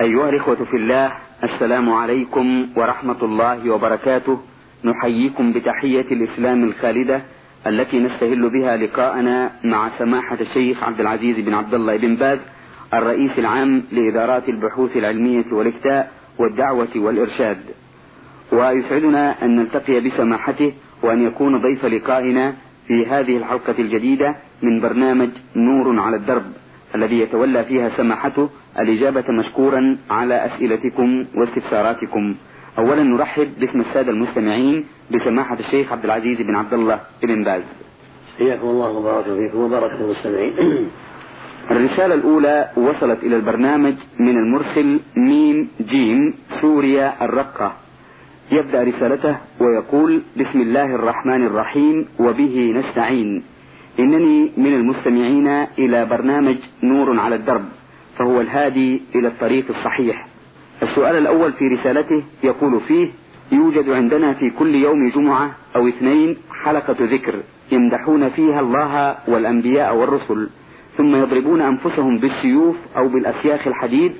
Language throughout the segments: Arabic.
أيها الإخوة في الله السلام عليكم ورحمة الله وبركاته. نحييكم بتحية الإسلام الخالدة التي نستهل بها لقاءنا مع سماحة الشيخ عبد العزيز بن عبد الله بن باز الرئيس العام لإدارات البحوث العلمية والإفتاء والدعوة والإرشاد. ويسعدنا أن نلتقي بسماحته وأن يكون ضيف لقائنا في هذه الحلقة الجديدة من برنامج نور على الدرب الذي يتولى فيها سماحته الإجابة مشكورا على أسئلتكم واستفساراتكم. أولا نرحب باسم السادة المستمعين بسماحة الشيخ عبد العزيز بن عبد الله بن باز. حياكم الله وبارك فيكم وبارك في المستمعين. الرسالة الأولى وصلت إلى البرنامج من المرسل ميم جيم سوريا الرقة. يبدأ رسالته ويقول بسم الله الرحمن الرحيم وبه نستعين. إنني من المستمعين إلى برنامج نور على الدرب. فهو الهادي إلى الطريق الصحيح. السؤال الأول في رسالته يقول فيه يوجد عندنا في كل يوم جمعة أو اثنين حلقة ذكر يمدحون فيها الله والأنبياء والرسل ثم يضربون أنفسهم بالسيوف أو بالأسياخ الحديد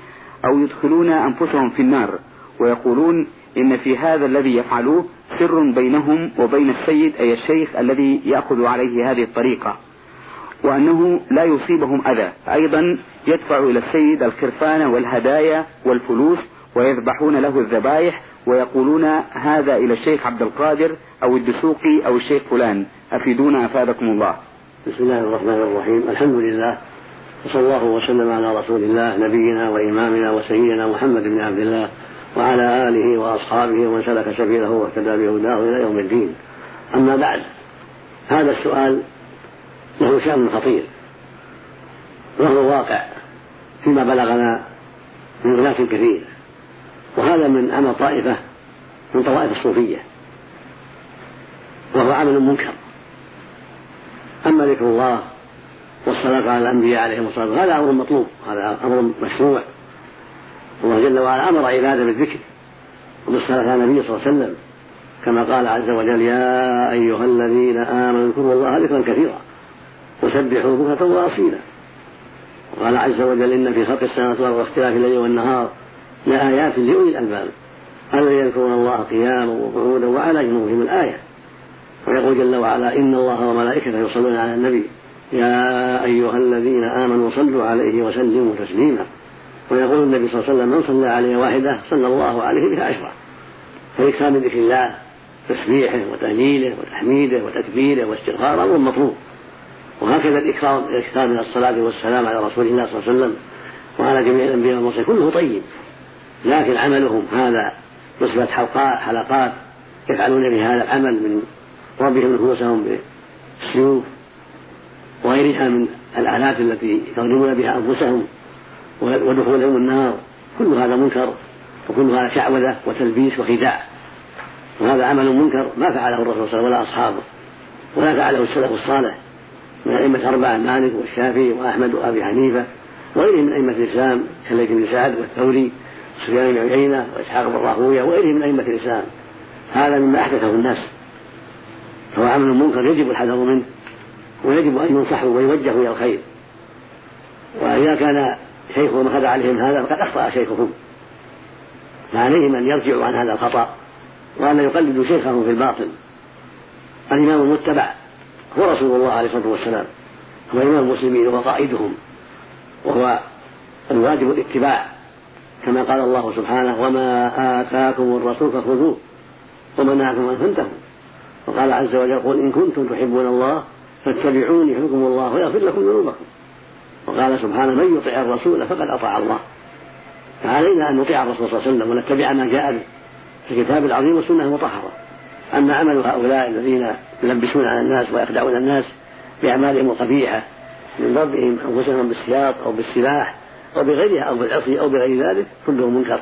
أو يدخلون أنفسهم في النار ويقولون إن في هذا الذي يفعلوه سر بينهم وبين السيد أي الشيخ الذي يأخذ عليه هذه الطريقة. وأنه لا يصيبهم أذى. أيضا يدفع إلى السيد الخرفان والهدايا والفلوس ويذبحون له الذبائح ويقولون هذا إلى الشيخ عبد القادر أو الدسوقي أو الشيخ فلان. أفيدونا أفادكم الله. بسم الله الرحمن الرحيم. الحمد لله. وصلى الله وسلم على رسول الله نبينا وإمامنا وسيدنا محمد بن عبد الله وعلى آله وأصحابه ومن سلك سبيله واهتدى بهداه إلى يوم الدين. أما بعد هذا السؤال له شأن خطير. وهو واقع فيما بلغنا من أناس كثير. وهذا من عمل طائفة من طوائف الصوفية. وهو عمل منكر. أما ذكر الله والصلاة على الأنبياء عليهم الصلاة والسلام هذا أمر مطلوب هذا أمر مشروع. الله جل وعلا أمر عبادة بالذكر وبالصلاة على النبي صلى الله عليه وسلم. كما قال عز وجل يا أيها الذين آمنوا اذكروا الله ذكرا كثيرا. وسبحوا بكرة وأصيلا. وقال عز وجل إن في خلق السماوات والأرض واختلاف الليل والنهار لآيات لأولي الألباب. الذين يذكرون الله قياما وقعودا وعلى جنوبهم الآية. ويقول جل وعلا إن الله وملائكته يصلون على النبي. يا أيها الذين آمنوا صلوا عليه وسلموا تسليما. ويقول النبي صلى الله عليه وسلم من صلى عليه واحدة صلى الله عليه بها عشرة. فإكثار من ذكر الله تسبيحه وتهليله وتحميده وتكبيره واستغفاره أمر مطلوب. وهكذا الإكرام الإكثار من الصلاة والسلام على رسول الله صلى الله عليه وسلم وعلى جميع الأنبياء والمرسلين كله طيب. لكن عملهم هذا نصبت حلقات يفعلون بهذا العمل من ربهم نفوسهم بالسيوف وغيرها من الآلات التي يضربون بها أنفسهم ودخولهم النار. كل هذا منكر وكل هذا شعوذة وتلبيس وخداع. وهذا عمل منكر ما فعله الرسول صلى الله عليه وسلم ولا أصحابه ولا فعله السلف الصالح. من أئمة أربعة مالك والشافعي وأحمد وأبي حنيفة وغيرهم من أئمة الإسلام كالليث بن سعد والثوري وسفيان بن عيينة وإسحاق بن راهوية وغيرهم من أئمة الإسلام. هذا مما أحدثه الناس. فهو عمل منكر يجب الحذر منه ويجب أن ينصحوا ويوجهوا إلى الخير. وإذا كان شيخهم أخذ عليهم هذا فقد أخطأ شيخهم. فعليهم أن يرجعوا عن هذا الخطأ وأن يقلدوا شيخهم في الباطل. الإمام المتبع هو رسول الله عليه الصلاة والسلام هو إمام المسلمين وقائدهم وهو الواجب الاتباع كما قال الله سبحانه وما آتاكم الرسول فخذوه وما نهاكم عنه فانتهوا. وقال عز وجل قل إن كنتم تحبون الله فاتبعوني يحبكم الله ويغفر لكم ذنوبكم. وقال سبحانه من يطع الرسول فقد أطاع الله. فعلينا أن نطيع الرسول صلى الله عليه وسلم ونتبع ما جاء به في الكتاب العظيم والسنة المطهرة. أما عمل هؤلاء الذين يلبسون على الناس ويخدعون الناس بأعمالهم القبيحة من ضربهم أنفسهم بالسياط أو بالسلاح أو بغيرها أو بالعصي أو بغير ذلك كله منكر.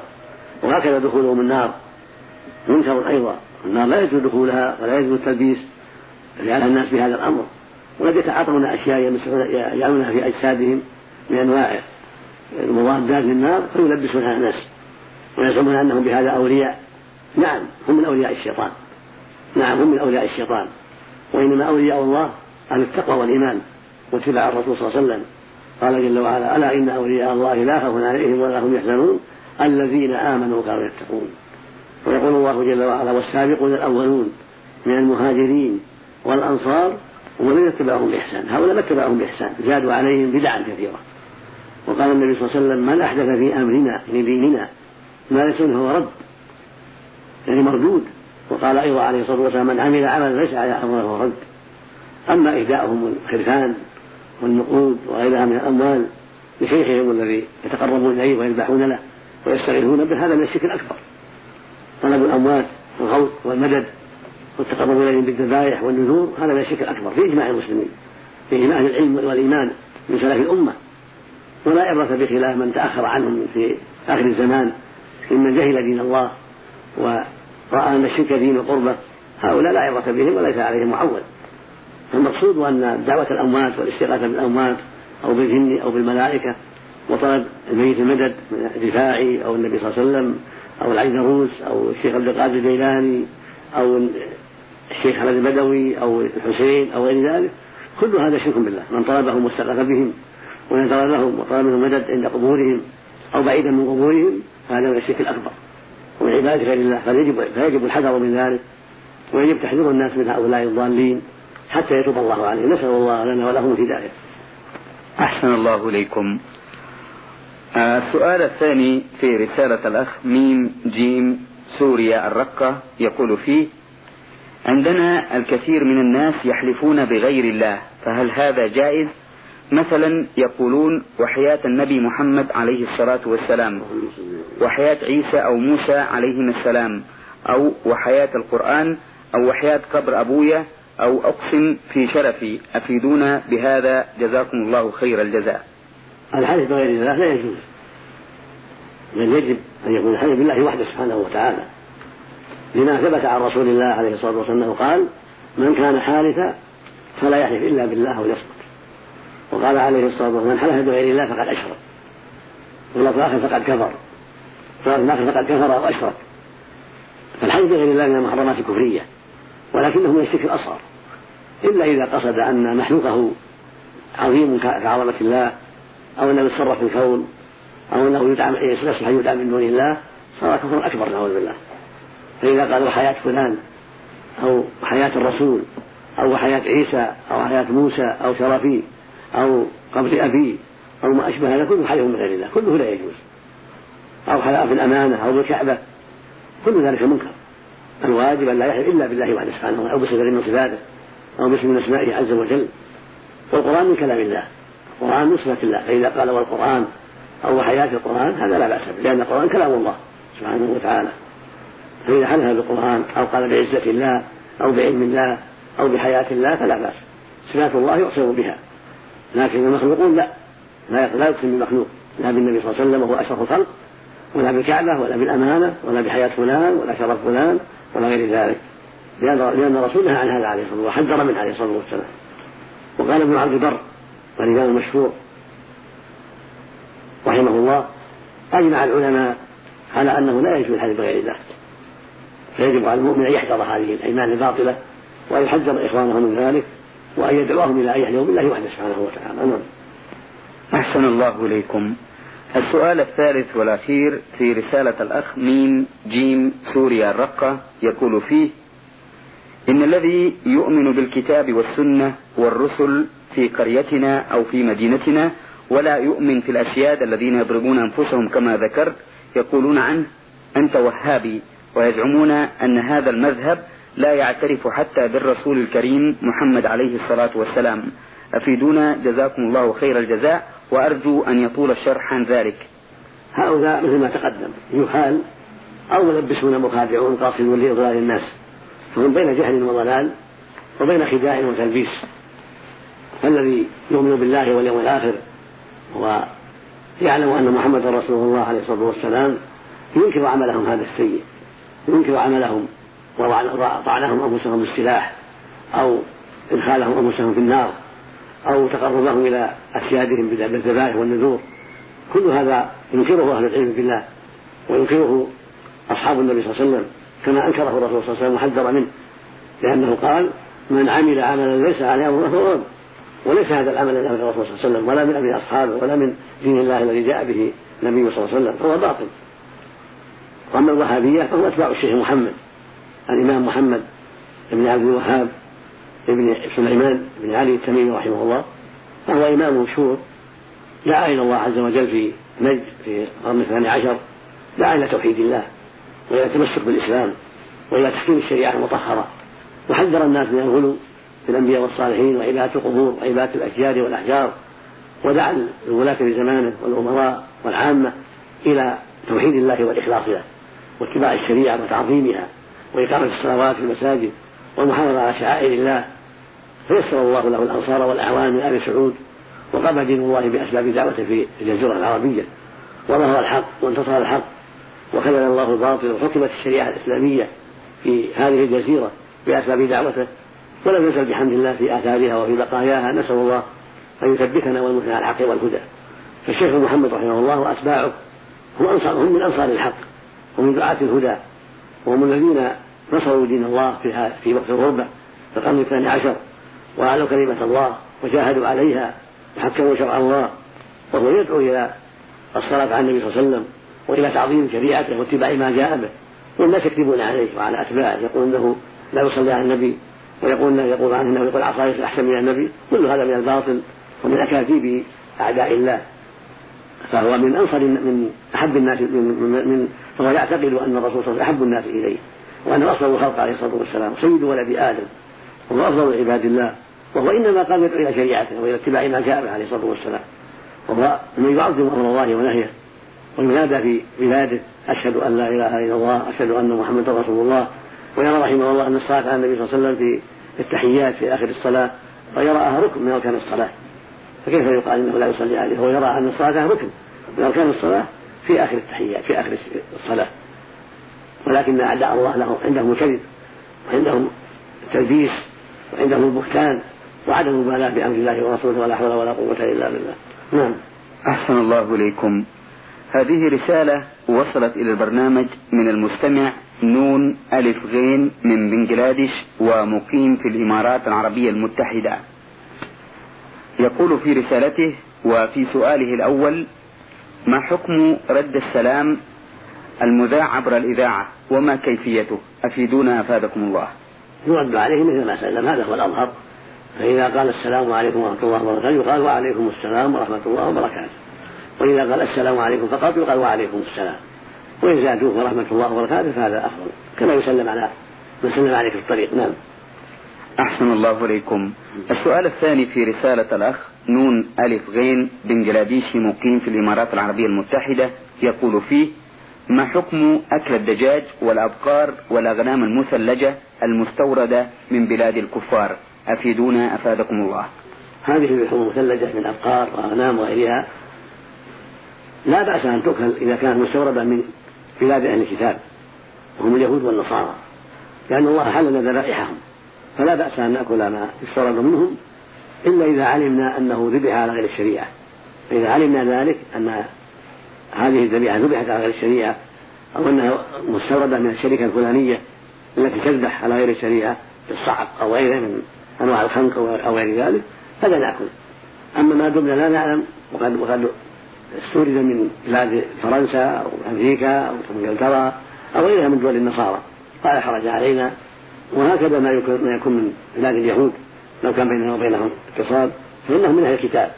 وهكذا دخولهم النار. منكر أيضا. النار لا يجوز دخولها ولا يجوز التلبيس على الناس بهذا الأمر. وقد يتعاطون أشياء يعملونها في أجسادهم من أنواع المضادات للنار فيلبسونها الناس. ويزعمون أنهم بهذا أولياء. نعم هم من أولياء الشيطان. نعم هم من أولياء الشيطان. وإنما أولياء الله أهل التقوى والإيمان واتباع الرسول صلى الله عليه وسلم. قال جل وعلا ألا إن أولياء الله لا خوف عليهم ولا هم يحزنون الذين آمنوا وكانوا يتقون. ويقول الله جل وعلا والسابقون الأولون من المهاجرين والأنصار والذين اتبعهم بإحسان. هؤلاء ما اتبعهم بإحسان زادوا عليهم بدعا كثيرة وقال النبي صلى الله عليه وسلم من أحدث في أمرنا في ديننا ما ليس منه رد يعني مردود. وقال أيضا عليه الصلاة والسلام من عمل عملا ليس على أمره فهو رد. أما إهداؤهم الخرفان والنقود وغيرها من الأموال لشيخهم الذي يتقربون إليه ويذبحون له ويستغيثون به هذا من الشرك الأكبر. طلب الأموات والغوث والمدد والتقرب إليهم بالذبائح والنذور هذا من الشرك الأكبر في إجماع المسلمين في إجماع العلم والإيمان من سلف الأمة. ولا عبرة بخلاف من تأخر عنهم في آخر الزمان ممن جهل دين الله ورأى أن الشرك دين القربة هؤلاء لا عبرة بهم وليس عليهم معول فالمقصود أن دعوة الأموات والاستغاثة بالأموات أو بالجن أو بالملائكة وطلب الميت المدد من الرفاعي أو النبي صلى الله عليه وسلم أو العيدروس أو الشيخ عبد القادر الجيلاني أو الشيخ أحمد البدوي أو الحسين أو غير ذلك كل هذا شرك بالله. من طلبهم واستغاث بهم ونذر لهم وطلب منهم مدد عند قبورهم أو بعيدا من قبورهم فهذا من الشرك الأكبر. ومن عبادة غير الله فيجب, فيجب الحذر من ذلك ويجب تحذير الناس من هؤلاء الضالين حتى يتوب الله عليهم. نسأل الله لنا ولهم الهداية أحسن الله إليكم. آه، السؤال الثاني في رسالة الأخ ميم جيم سوريا الرقة يقول فيه عندنا الكثير من الناس يحلفون بغير الله فهل هذا جائز؟ مثلا يقولون وحياة النبي محمد عليه الصلاة والسلام وحياة عيسى أو موسى عليهما السلام أو وحياة القرآن أو وحياة قبر أبويا أو أقسم في شرفي أفيدونا بهذا؟ جزاكم الله خير الجزاء. الحلف بغير الله لا يجوز. بل يجب أن يكون الحلف بالله وحده سبحانه وتعالى. لما ثبت عن رسول الله عليه الصلاة والسلام أنه قال من كان حالفا فلا يحلف إلا بالله وليصمت وقال عليه الصلاة والسلام من حلف بغير الله فقد أشرك. واللفظ الآخر فقد كفر. واللفظ الآخر فقد كفر أو أشرك. فالحلف بغير الله من المحرمات الكفرية ولكنه من الشرك الأصغر إلا إذا قصد أن مخلوقه عظيم كعظمة الله أو أنه يتصرف في الكون أو أنه يدعم يصلح يدعم من دون الله صار كفرا أكبر نعوذ بالله. فإذا قال وحياة فلان أو حياة الرسول أو حياة عيسى أو حياة موسى أو شرفي أو قبر أبي أو ما أشبه هذا كله حلف من غير الله كله لا يجوز. أو حلف بالأمانة أو بالكعبة كل ذلك منكر. الواجب أن لا يحلف إلا بالله وحده سبحانه أو بصفة من صفاته أو باسم من أسمائه عز وجل. والقرآن من كلام الله القرآن من صفة الله. فإذا قال والقرآن أو حياة القرآن هذا لا بأس به لأن القرآن كلام الله سبحانه وتعالى. فإذا حلف بالقرآن أو قال بعزة الله أو بعلم الله أو بحياة الله فلا بأس. صفات الله يقسم بها. لكن المخلوقون لا. لا يقسم بالمخلوق. لا بالنبي صلى الله عليه وسلم وهو أشرف الخلق ولا بالكعبة ولا بالأمانة ولا بحياة فلان ولا شرف فلان ولا غير ذلك. لأن الرسول نهى عن هذا عليه الصلاة والسلام وحذر منه عليه الصلاة والسلام. وقال ابن عبد البر الإمام المشهور رحمه الله أجمع العلماء على أنه لا يجوز الحديث بغير الله. فيجب على المؤمن أن يحذر هذه الأيمان الباطلة وأن يحذر إخوانه من ذلك وأن يدعوهم إلى أن يحلفوا بالله وحده سبحانه وتعالى. نعم. أحسن الله إليكم. السؤال الثالث والأخير في رسالة الأخ ميم جيم سوريا الرقة يقول فيه إن الذي يؤمن بالكتاب والسنة والرسل في قريتنا أو في مدينتنا ولا يؤمن في الأسياد الذين يضربون أنفسهم كما ذكرت يقولون عنه أنت وهابي ويزعمون أن هذا المذهب لا يعترف حتى بالرسول الكريم محمد عليه الصلاة والسلام. أفيدونا؟ جزاكم الله خير الجزاء وأرجو أن يطول الشرح عن ذلك. هؤلاء مثل ما تقدم يحال أو ملبسون مخادعون قاصدون لإضلال الناس فهم بين جهل وضلال وبين خداع وتلبيس. فالذي يؤمن بالله واليوم الآخر ويعلم أن محمد رسول الله عليه الصلاة والسلام ينكر عملهم هذا السيء ينكر عملهم. وطعنهم أنفسهم بالسلاح أو إدخالهم أنفسهم في النار أو تقربهم إلى أسيادهم بالذبائح والنذور. كل هذا ينكره أهل العلم بالله وينكره أصحاب النبي صلى الله عليه وسلم كما أنكره الرسول صلى الله عليه وسلم وحذر منه لأنه قال من عمل عملا ليس عليه أمره فهو وليس هذا العمل من أمر الرسول صلى الله عليه وسلم ولا من أمر أصحابه ولا من دين الله الذي جاء به النبي صلى الله عليه وسلم فهو باطل. وأما الوهابية فهم أتباع الشيخ محمد. الإمام محمد بن عبد الوهاب بن سليمان بن علي التميمي رحمه الله فهو إمام مشهور دعا إلى الله عز وجل في نجد في القرن الثاني عشر دعا إلى توحيد الله وإلى التمسك بالإسلام وإلى تحكيم الشريعة المطهرة وحذر الناس من الغلو في الأنبياء والصالحين وعبادة القبور وعبادة الأشجار والأحجار ودعا الولاة في زمانه والأمراء والعامة إلى توحيد الله والإخلاص له واتباع الشريعة وتعظيمها. وإقامة الصلوات في المساجد والمحافظة على شعائر الله فيسر الله له الأنصار والأعوان من آل سعود وقام دين الله بأسباب دعوته في الجزيرة العربية وظهر الحق وانتصر الحق وخذل الله الباطل وحكمت الشريعة الإسلامية في هذه الجزيرة بأسباب دعوته ولم يزل بحمد الله في آثارها وفي بقاياها نسأل الله أن يثبتنا والمسلمين على الحق والهدى. فالشيخ محمد رحمه الله وأتباعه هم أنصار هم من أنصار الحق ومن دعاة الهدى. وهم الذين نصروا دين الله في في وقت الغربة في القرن الثاني عشر وأعلوا كلمة الله وجاهدوا عليها وحكموا شرع الله وهو يدعو إلى الصلاة على النبي صلى الله عليه وسلم وإلى تعظيم شريعته واتباع ما جاء به. والناس يكذبون عليه وعلى أتباعه يقول أنه لا يصلي على النبي ويقول يقول عنه إنه يقول عصاي احسن من النبي كل هذا من الباطل ومن أكاذيب أعداء الله. فهو من أنصر من أحب الناس من, من, فهو يعتقد أن الرسول صلى الله عليه وسلم أحب الناس إليه وانه أفضل الخلق عليه الصلاة والسلام سيد ولد آدم وهو أفضل عباد الله وهو إنما قام يدعو إلى شريعته وإلى اتباع ما جاء عليه الصلاة والسلام. وهو من يعظم أمر الله ونهيه وينادى في بلاده أشهد أن لا إله إلا الله أشهد أن محمدا رسول الله ويرى رحمه الله أن الصلاة على النبي صلى الله عليه وسلم في التحيات في آخر الصلاة ويراها ركن من أركان الصلاة. فكيف يقال إنه لا يصلي عليه؟ هو يرى أن الصلاة ركن. من أركان الصلاة في آخر التحيات في آخر الصلاة. ولكن اعداء الله لهم عندهم الكذب وعندهم التلبيس وعندهم البهتان وعدم المبالاة بأمر الله ورسوله ولا حول ولا قوة إلا بالله. نعم. أحسن الله إليكم. هذه رسالة وصلت إلى البرنامج من المستمع نون ألف غين من بنجلاديش ومقيم في الإمارات العربية المتحدة. يقول في رسالته وفي سؤاله الأول ما حكم رد السلام المذاع عبر الإذاعة؟ وما كيفيته؟ أفيدونا أفادكم الله. يرد عليه مثل ما سلم هذا هو الأظهر. فإذا قال السلام عليكم ورحمة الله وبركاته يقال وعليكم السلام ورحمة الله وبركاته. وإذا قال السلام عليكم فقط يقال وعليكم السلام. وإن زادوه ورحمة الله وبركاته فهذا أفضل كما يسلم على من سلم عليك في الطريق. نعم. أحسن الله إليكم. السؤال الثاني في رسالة الأخ نون ألف غين بنجلاديشي مقيم في الإمارات العربية المتحدة يقول فيه ما حكم أكل الدجاج والأبقار والأغنام المثلجة المستوردة من بلاد الكفار؟ أفيدونا أفادكم الله. هذه اللحوم المثلجة من أبقار وأغنام وغيرها لا بأس أن تؤكل إذا كانت مستوردة من بلاد أهل الكتاب وهم اليهود والنصارى لأن الله حلل ذبائحهم فلا بأس أن نأكل ما يستورد منهم إلا إذا علمنا أنه ذبح على غير الشريعة. فإذا علمنا ذلك أن هذه الذبيحة ذبحت على غير الشريعة أو أنها مستوردة من الشركة الفلانية التي تذبح على غير الشريعة الصعق أو غيره من أنواع الخنق أو غير ذلك فلا نأكل. أما ما دمنا لا نعلم وقد وقد استورد من بلاد فرنسا أو أمريكا أو إنجلترا أو غيرها من دول النصارى. فلا حرج علينا وهكذا ما يكون, من بلاد اليهود لو كان بيننا وبينهم اتصال فإنهم من أهل الكتاب.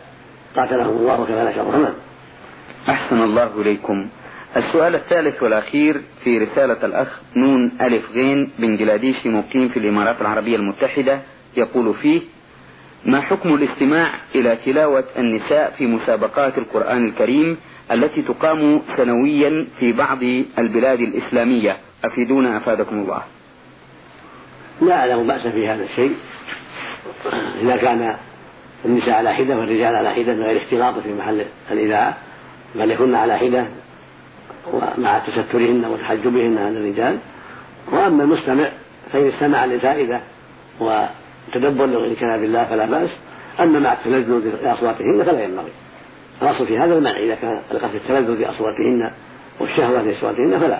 قاتلهم الله وكفى شرهم أحسن الله إليكم. السؤال الثالث والأخير في رسالة الأخ نون ألف غين بنجلاديشي مقيم في الإمارات العربية المتحدة يقول فيه ما حكم الاستماع إلى تلاوة النساء في مسابقات القرآن الكريم التي تقام سنويا في بعض البلاد الإسلامية؟ أفيدونا أفادكم الله. لا أعلم بأس في هذا الشيء. إذا كان النساء على حدة والرجال على حدة من غير اختلاط في محل الإذاعة بل يكون على حدة ومع تسترهن وتحجبهن عن الرجال. وأما المستمع فإن استمع لفائدة وتدبر لغير كلام الله فلا بأس. أما مع التلذذ بأصواتهن فلا ينبغي. الأصل في هذا المنع إذا كان القصد التلذذ بأصواتهن والشهوة في أصواتهن فلا.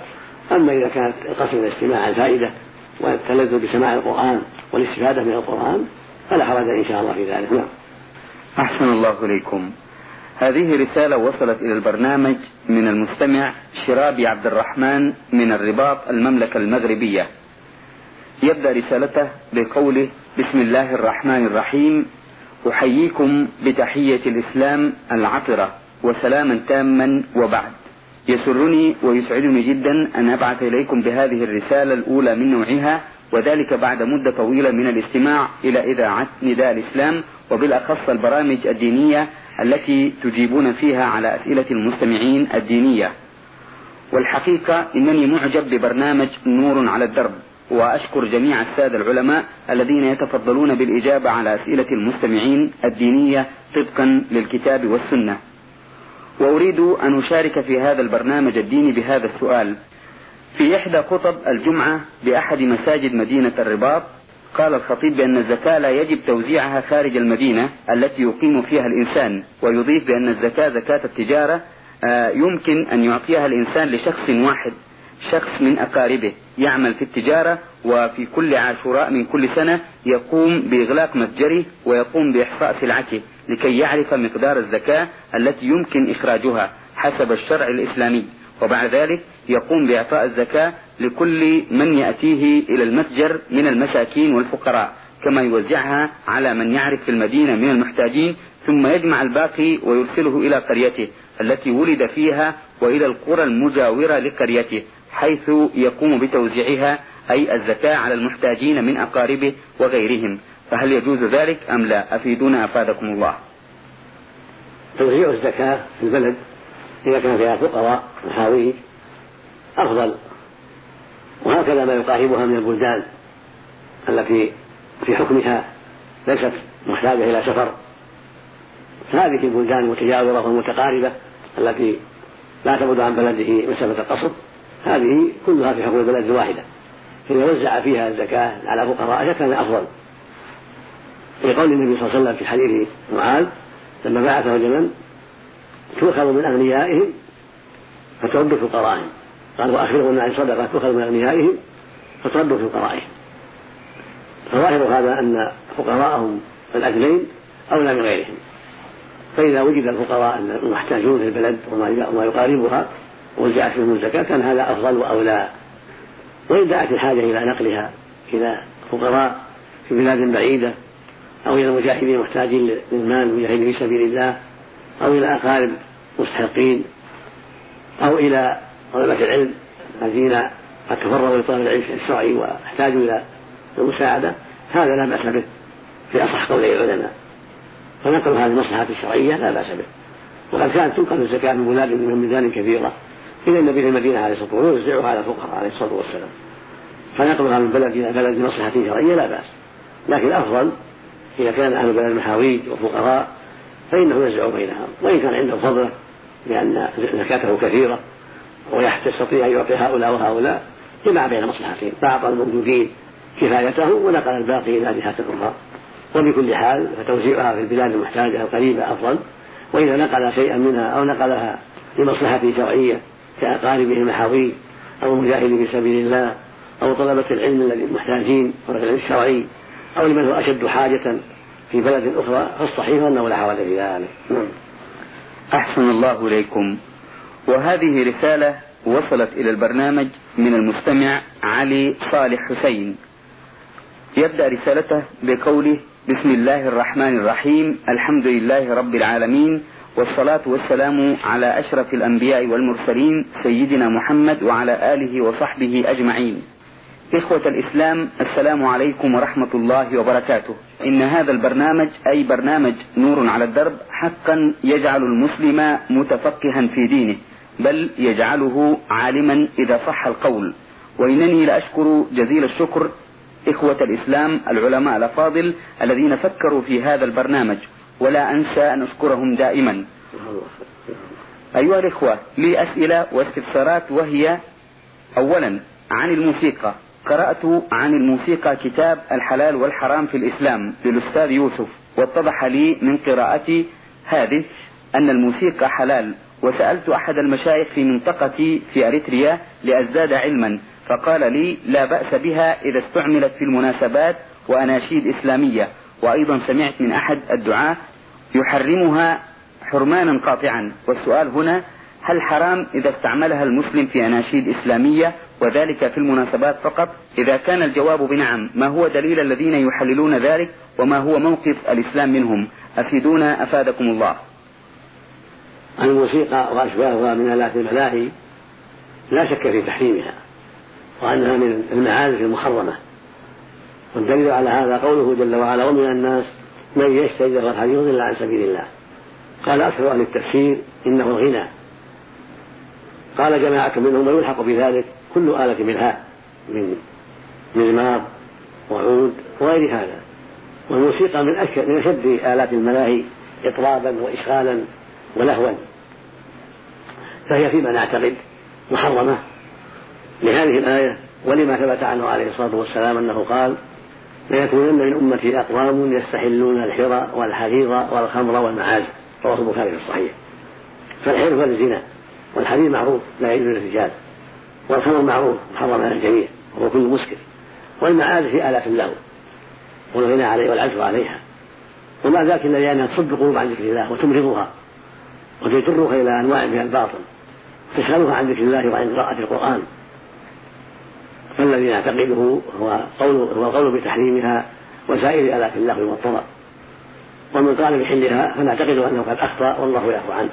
أما إذا كانت القصد الاستماع الفائدة والتلذذ بسماع القرآن والاستفادة من القرآن فلا حرج إن شاء الله في ذلك. نعم. أحسن الله إليكم. هذه رسالة وصلت إلى البرنامج من المستمع شرابي عبد الرحمن من الرباط المملكة المغربية. يبدأ رسالته بقوله بسم الله الرحمن الرحيم. أحييكم بتحية الإسلام العطرة وسلاما تاما وبعد. يسرني ويسعدني جدا أن أبعث إليكم بهذه الرسالة الأولى من نوعها وذلك بعد مدة طويلة من الاستماع إلى إذاعة نداء الإسلام وبالأخص البرامج الدينية التي تجيبون فيها على أسئلة المستمعين الدينية. والحقيقة إنني معجب ببرنامج نور على الدرب وأشكر جميع السادة العلماء الذين يتفضلون بالإجابة على أسئلة المستمعين الدينية طبقا للكتاب والسنة. وأريد أن أشارك في هذا البرنامج الديني بهذا السؤال. في إحدى خطب الجمعة بأحد مساجد مدينة الرباط قال الخطيب بأن الزكاة لا يجب توزيعها خارج المدينة التي يقيم فيها الإنسان ويضيف بأن الزكاة زكاة التجارة آه، يمكن أن يعطيها الإنسان لشخص واحد شخص من أقاربه يعمل في التجارة وفي كل عاشوراء من كل سنة يقوم بإغلاق متجره ويقوم بإحصاء سلعته. لكي يعرف مقدار الزكاة التي يمكن إخراجها حسب الشرع الإسلامي. وبعد ذلك يقوم بإعطاء الزكاة لكل من يأتيه إلى المتجر من المساكين والفقراء كما يوزعها على من يعرف في المدينة من المحتاجين ثم يجمع الباقي ويرسله إلى قريته التي ولد فيها وإلى القرى المجاورة لقريته حيث يقوم بتوزيعها أي الزكاة على المحتاجين من أقاربه وغيرهم. فهل يجوز ذلك أم لا؟ أفيدونا أفادكم الله. توزيع الزكاة في البلد إذا كان فيها فقراء محاويج أفضل. وهكذا ما يقاربها من البلدان التي في حكمها ليست محتاجة إلى سفر. هذه البلدان المتجاورة والمتقاربة التي لا تبعد عن بلده مسافة القصر. هذه كلها في حكم البلد الواحدة. إذا وزع فيها الزكاة على فقراء كان أفضل. في قول النبي صلى الله عليه وسلم في حديث معاذ لما بعثه اليمن تؤخذ من أغنيائهم فترد فقرائهم قال وأخبرهم عن صدقة تؤخذ من أغنيائهم فترد فقرائهم فظاهر هذا أن فقراءهم الأدنين أولى من غيرهم. فإذا وجد الفقراء المحتاجون في البلد وما يقاربها ووزعت فيهم الزكاة كان هذا أفضل وأولى. وإن دعت الحاجة إلى نقلها إلى فقراء في بلاد بعيدة أو إلى مجاهدين محتاجين للمال مجاهدين في سبيل الله أو إلى أقارب مستحقين أو إلى طلبة العلم الذين قد تفرغوا لطلب العلم الشرعي واحتاجوا إلى المساعدة. هذا لا بأس به في أصح قولي العلماء. فنقل هذه المصلحة الشرعية لا بأس به. وقد كانت تنقل الزكاة من بلاد من بلدان كثيرة إلى النبي في المدينة عليه الصلاة والسلام ويوزعها على الفقراء عليه الصلاة والسلام. فنقلها من بلد إلى بلد بمصلحة شرعية لا بأس. لكن الأفضل إذا كان أهل البلد محاويج وفقراء فإنه يوزع بينهم وإن كان عنده فضله لأن زكاته كثيرة ويستطيع أن يعطي هؤلاء وهؤلاء جمع بين مصلحتين فأعطى الموجودين كفايته ونقل الباقي إلى جهات أخرى. وبكل حال فتوزيعها في البلاد المحتاجة القريبة أفضل وإذا نقل شيئا منها أو نقلها لمصلحة شرعية كأقاربه المحاوي أو المجاهدين في سبيل الله أو طلبة العلم الذين محتاجين العلم الشرعي أو لمن هو أشد حاجة في بلد أخرى فالصحيح أنه لا حول في ذلك. نعم. أحسن الله إليكم. وهذه رسالة وصلت إلى البرنامج من المستمع علي صالح حسين. يبدأ رسالته بقوله بسم الله الرحمن الرحيم الحمد لله رب العالمين والصلاة والسلام على أشرف الأنبياء والمرسلين سيدنا محمد وعلى آله وصحبه أجمعين. إخوة الإسلام السلام عليكم ورحمة الله وبركاته. إن هذا البرنامج أي برنامج نور على الدرب حقا يجعل المسلم متفقها في دينه بل يجعله عالما إذا صح القول. وإنني لأشكر جزيل الشكر إخوة الإسلام العلماء الأفاضل الذين فكروا في هذا البرنامج ولا أنسى أن أشكرهم دائما. أيها الإخوة لي أسئلة واستفسارات وهي أولا عن الموسيقى. قرأت عن الموسيقى كتاب الحلال والحرام في الإسلام للأستاذ يوسف واتضح لي من قراءتي هذه أن الموسيقى حلال وسألت أحد المشايخ في منطقتي في أريتريا لأزداد علما فقال لي لا بأس بها إذا استعملت في المناسبات وأناشيد إسلامية وأيضا سمعت من أحد الدعاة يحرمها حرمانا قاطعا والسؤال هنا هل حرام إذا استعملها المسلم في أناشيد إسلامية وذلك في المناسبات فقط؟ إذا كان الجواب بنعم ما هو دليل الذين يحللون ذلك وما هو موقف الإسلام منهم؟ أفيدونا أفادكم الله. الموسيقى وأشباهها من آلات الملاهي لا شك في تحريمها وأنها من المعازف المحرمة. والدليل على هذا قوله جل وعلا ومن الناس من يشتري الحديث إلا عن سبيل الله قال أكثر أهل التفسير إنه الغنى قال جماعة منهم ويلحق بذلك كل آلة منها من مزمار وعود وغير هذا. والموسيقى من أشد من أشد آلات الملاهي إطرابا وإشغالا ولهوا. فهي فيما نعتقد محرمة لهذه الآية ولما ثبت عنه عليه الصلاة والسلام أنه قال ليكونن من أمتي أقوام يستحلون الحرى والحرير والخمر والمعازف رواه البخاري في الصحيح. فالحر هو الزنا والحرير معروف لا يجوز للرجال والخمر معروف محرم على الجميع وهو كل مسكر والمعازف في آلاف اللهو والغنى عليه والعزف عليها وما ذاك إلا لأنها تصد القلوب عن ذكر الله وتمرضها وتجرها إلى انواع من الباطل تشغلها عن ذكر الله وعن قراءة القرآن فالذي نعتقده هو قول هو القول بتحريمها وسائر آلاف اللهو والطرب ومن قال بحلها فنعتقد أنه قد أخطأ والله يعفو عنه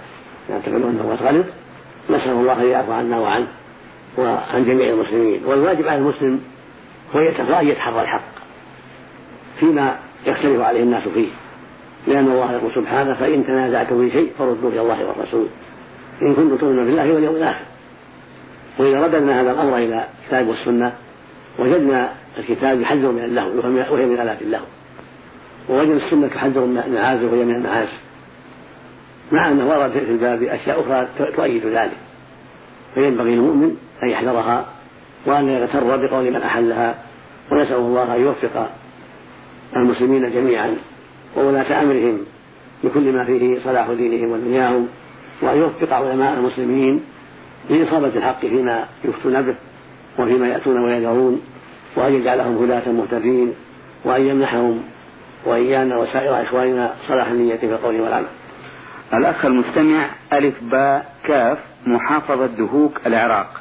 نعتقد أنه قد غلط نسأل الله أن يعفو عنا وعنه وعن جميع المسلمين. والواجب على المسلم هو أن يتحرى الحق فيما يختلف عليه الناس فيه. لأن الله يقول سبحانه فإن تنازعتم في شيء فردوه إلى الله والرسول. إن كنتم تؤمنون بالله واليوم الآخر. وإذا رددنا هذا الأمر إلى الكتاب والسنة وجدنا الكتاب يحذر من اللهو وهي من آلات اللهو. ووجدنا السنة تحذر من المعازف وهي من المعازف مع أنه ورد في الباب أشياء أخرى تؤيد ذلك فينبغي المؤمن أن يحذرها وأن يغتر بقول من أحلها ونسأل الله أن يوفق المسلمين جميعا وولاة أمرهم بكل ما فيه صلاح دينهم ودنياهم وأن يوفق علماء المسلمين لإصابة الحق فيما يفتون به وفيما يأتون ويذرون وأن يجعلهم هداة مهتدين وأن يمنحهم وإيانا وسائر إخواننا صلاح النية في القول والعمل. الأخ المستمع ألف باء كاف محافظة دهوك العراق.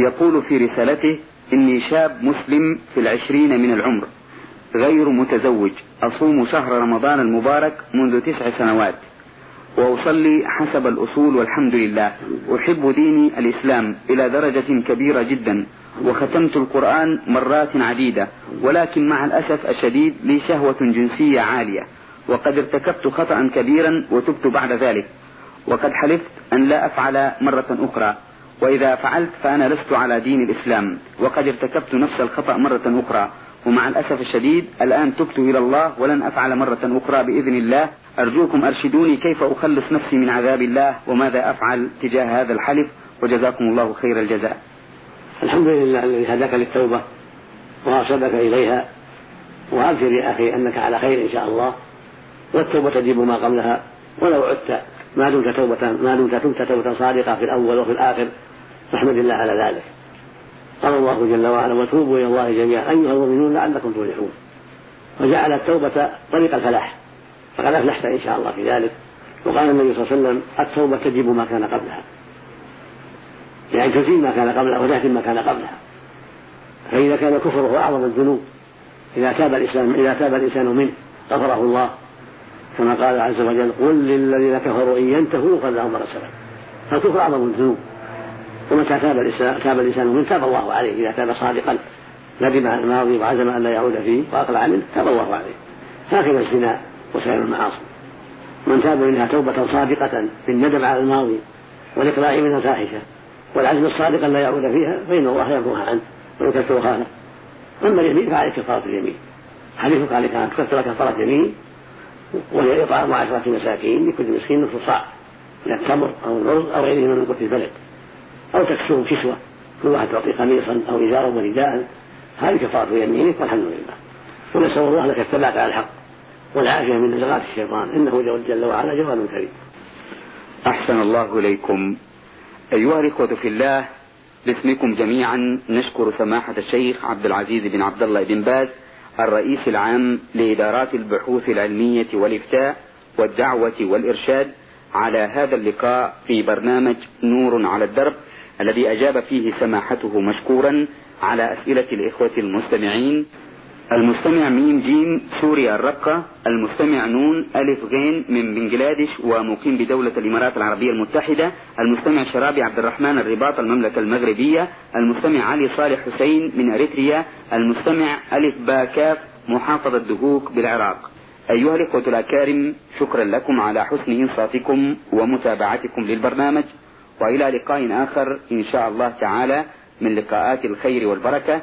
يقول في رسالته إني شاب مسلم في العشرين من العمر غير متزوج أصوم شهر رمضان المبارك منذ تسع سنوات وأصلي حسب الأصول والحمد لله. أحب ديني الإسلام إلى درجة كبيرة جدا وختمت القرآن مرات عديدة ولكن مع الأسف الشديد لي شهوة جنسية عالية. وقد ارتكبت خطأ كبيرا وتبت بعد ذلك وقد حلفت أن لا أفعل مرة أخرى وإذا فعلت فأنا لست على دين الإسلام وقد ارتكبت نفس الخطأ مرة أخرى ومع الأسف الشديد الآن تبت إلى الله ولن أفعل مرة أخرى بإذن الله. أرجوكم أرشدوني كيف أخلص نفسي من عذاب الله وماذا أفعل تجاه هذا الحلف؟ وجزاكم الله خير الجزاء. الحمد لله الذي هداك للتوبة وأرشدك إليها وأبشر يا أخي أنك على خير إن شاء الله. والتوبة تجيب ما قبلها ولو عدت ما دمت توبة ما دمت تبت توبة صادقة في الأول وفي الآخر فاحمد الله على ذلك. قال الله جل وعلا وتوبوا إلى الله جميعا أيها المؤمنون لعلكم تفلحون. وجعل التوبة طريق الفلاح فقد أفلحت إن شاء الله في ذلك. وقال النبي صلى الله عليه وسلم التوبة تجب ما كان قبلها. يعني تزيل ما كان قبلها وتهدم ما كان قبلها. فإذا كان الكفر هو أعظم الذنوب إذا تاب الإنسان إذا تاب الإنسان منه غفره الله. كما قال عز وجل قل للذين كفروا إن ينتهوا قد لهم سلف فالكفر أعظم الذنوب. ومتى تاب الإنسان تاب الإنسان منه تاب الله عليه. إذا تاب صادقا ندم عن الماضي وعزم أن لا يعود فيه وأقلع منه تاب الله عليه. هكذا الزنا وسائر المعاصي. من تاب منها توبة صادقة بالندم على الماضي والإقلاع من الفاحشة والعزم الصادق أن لا يعود فيها فإن الله يرضوها عنه ويكفر خانه أما اليمين فعليك كفارة اليمين. حديثك عليك أن تكفر كفارة اليمين وهي إطعام عشرة مساكين لكل مسكين نصف صاع من التمر أو الرز أو غيره من قوت البلد. أو تكسوهم كسوة كل واحد تعطي قميصا أو إزارا ورداء هذه كفارة يمينك والحمد لله. ونسأل الله لك الثبات على الحق والعافية من نزغات الشيطان. إنه جل وعلا جواد كريم. أحسن الله إليكم. أيها الإخوة في الله باسمكم جميعا نشكر سماحة الشيخ عبد العزيز بن عبد الله بن باز الرئيس العام لإدارات البحوث العلمية والإفتاء والدعوة والإرشاد على هذا اللقاء في برنامج نور على الدرب الذي أجاب فيه سماحته مشكورا على أسئلة الإخوة المستمعين المستمع ميم جيم سوريا الرقة المستمع نون ألف غين من بنجلاديش ومقيم بدولة الإمارات العربية المتحدة المستمع شرابي عبد الرحمن الرباط المملكة المغربية المستمع علي صالح حسين من أريتريا المستمع ألف باكاف محافظة دهوك بالعراق. أيها الإخوة الأكارم شكرا لكم على حسن إنصاتكم ومتابعتكم للبرنامج وإلى لقاء آخر إن شاء الله تعالى من لقاءات الخير والبركة.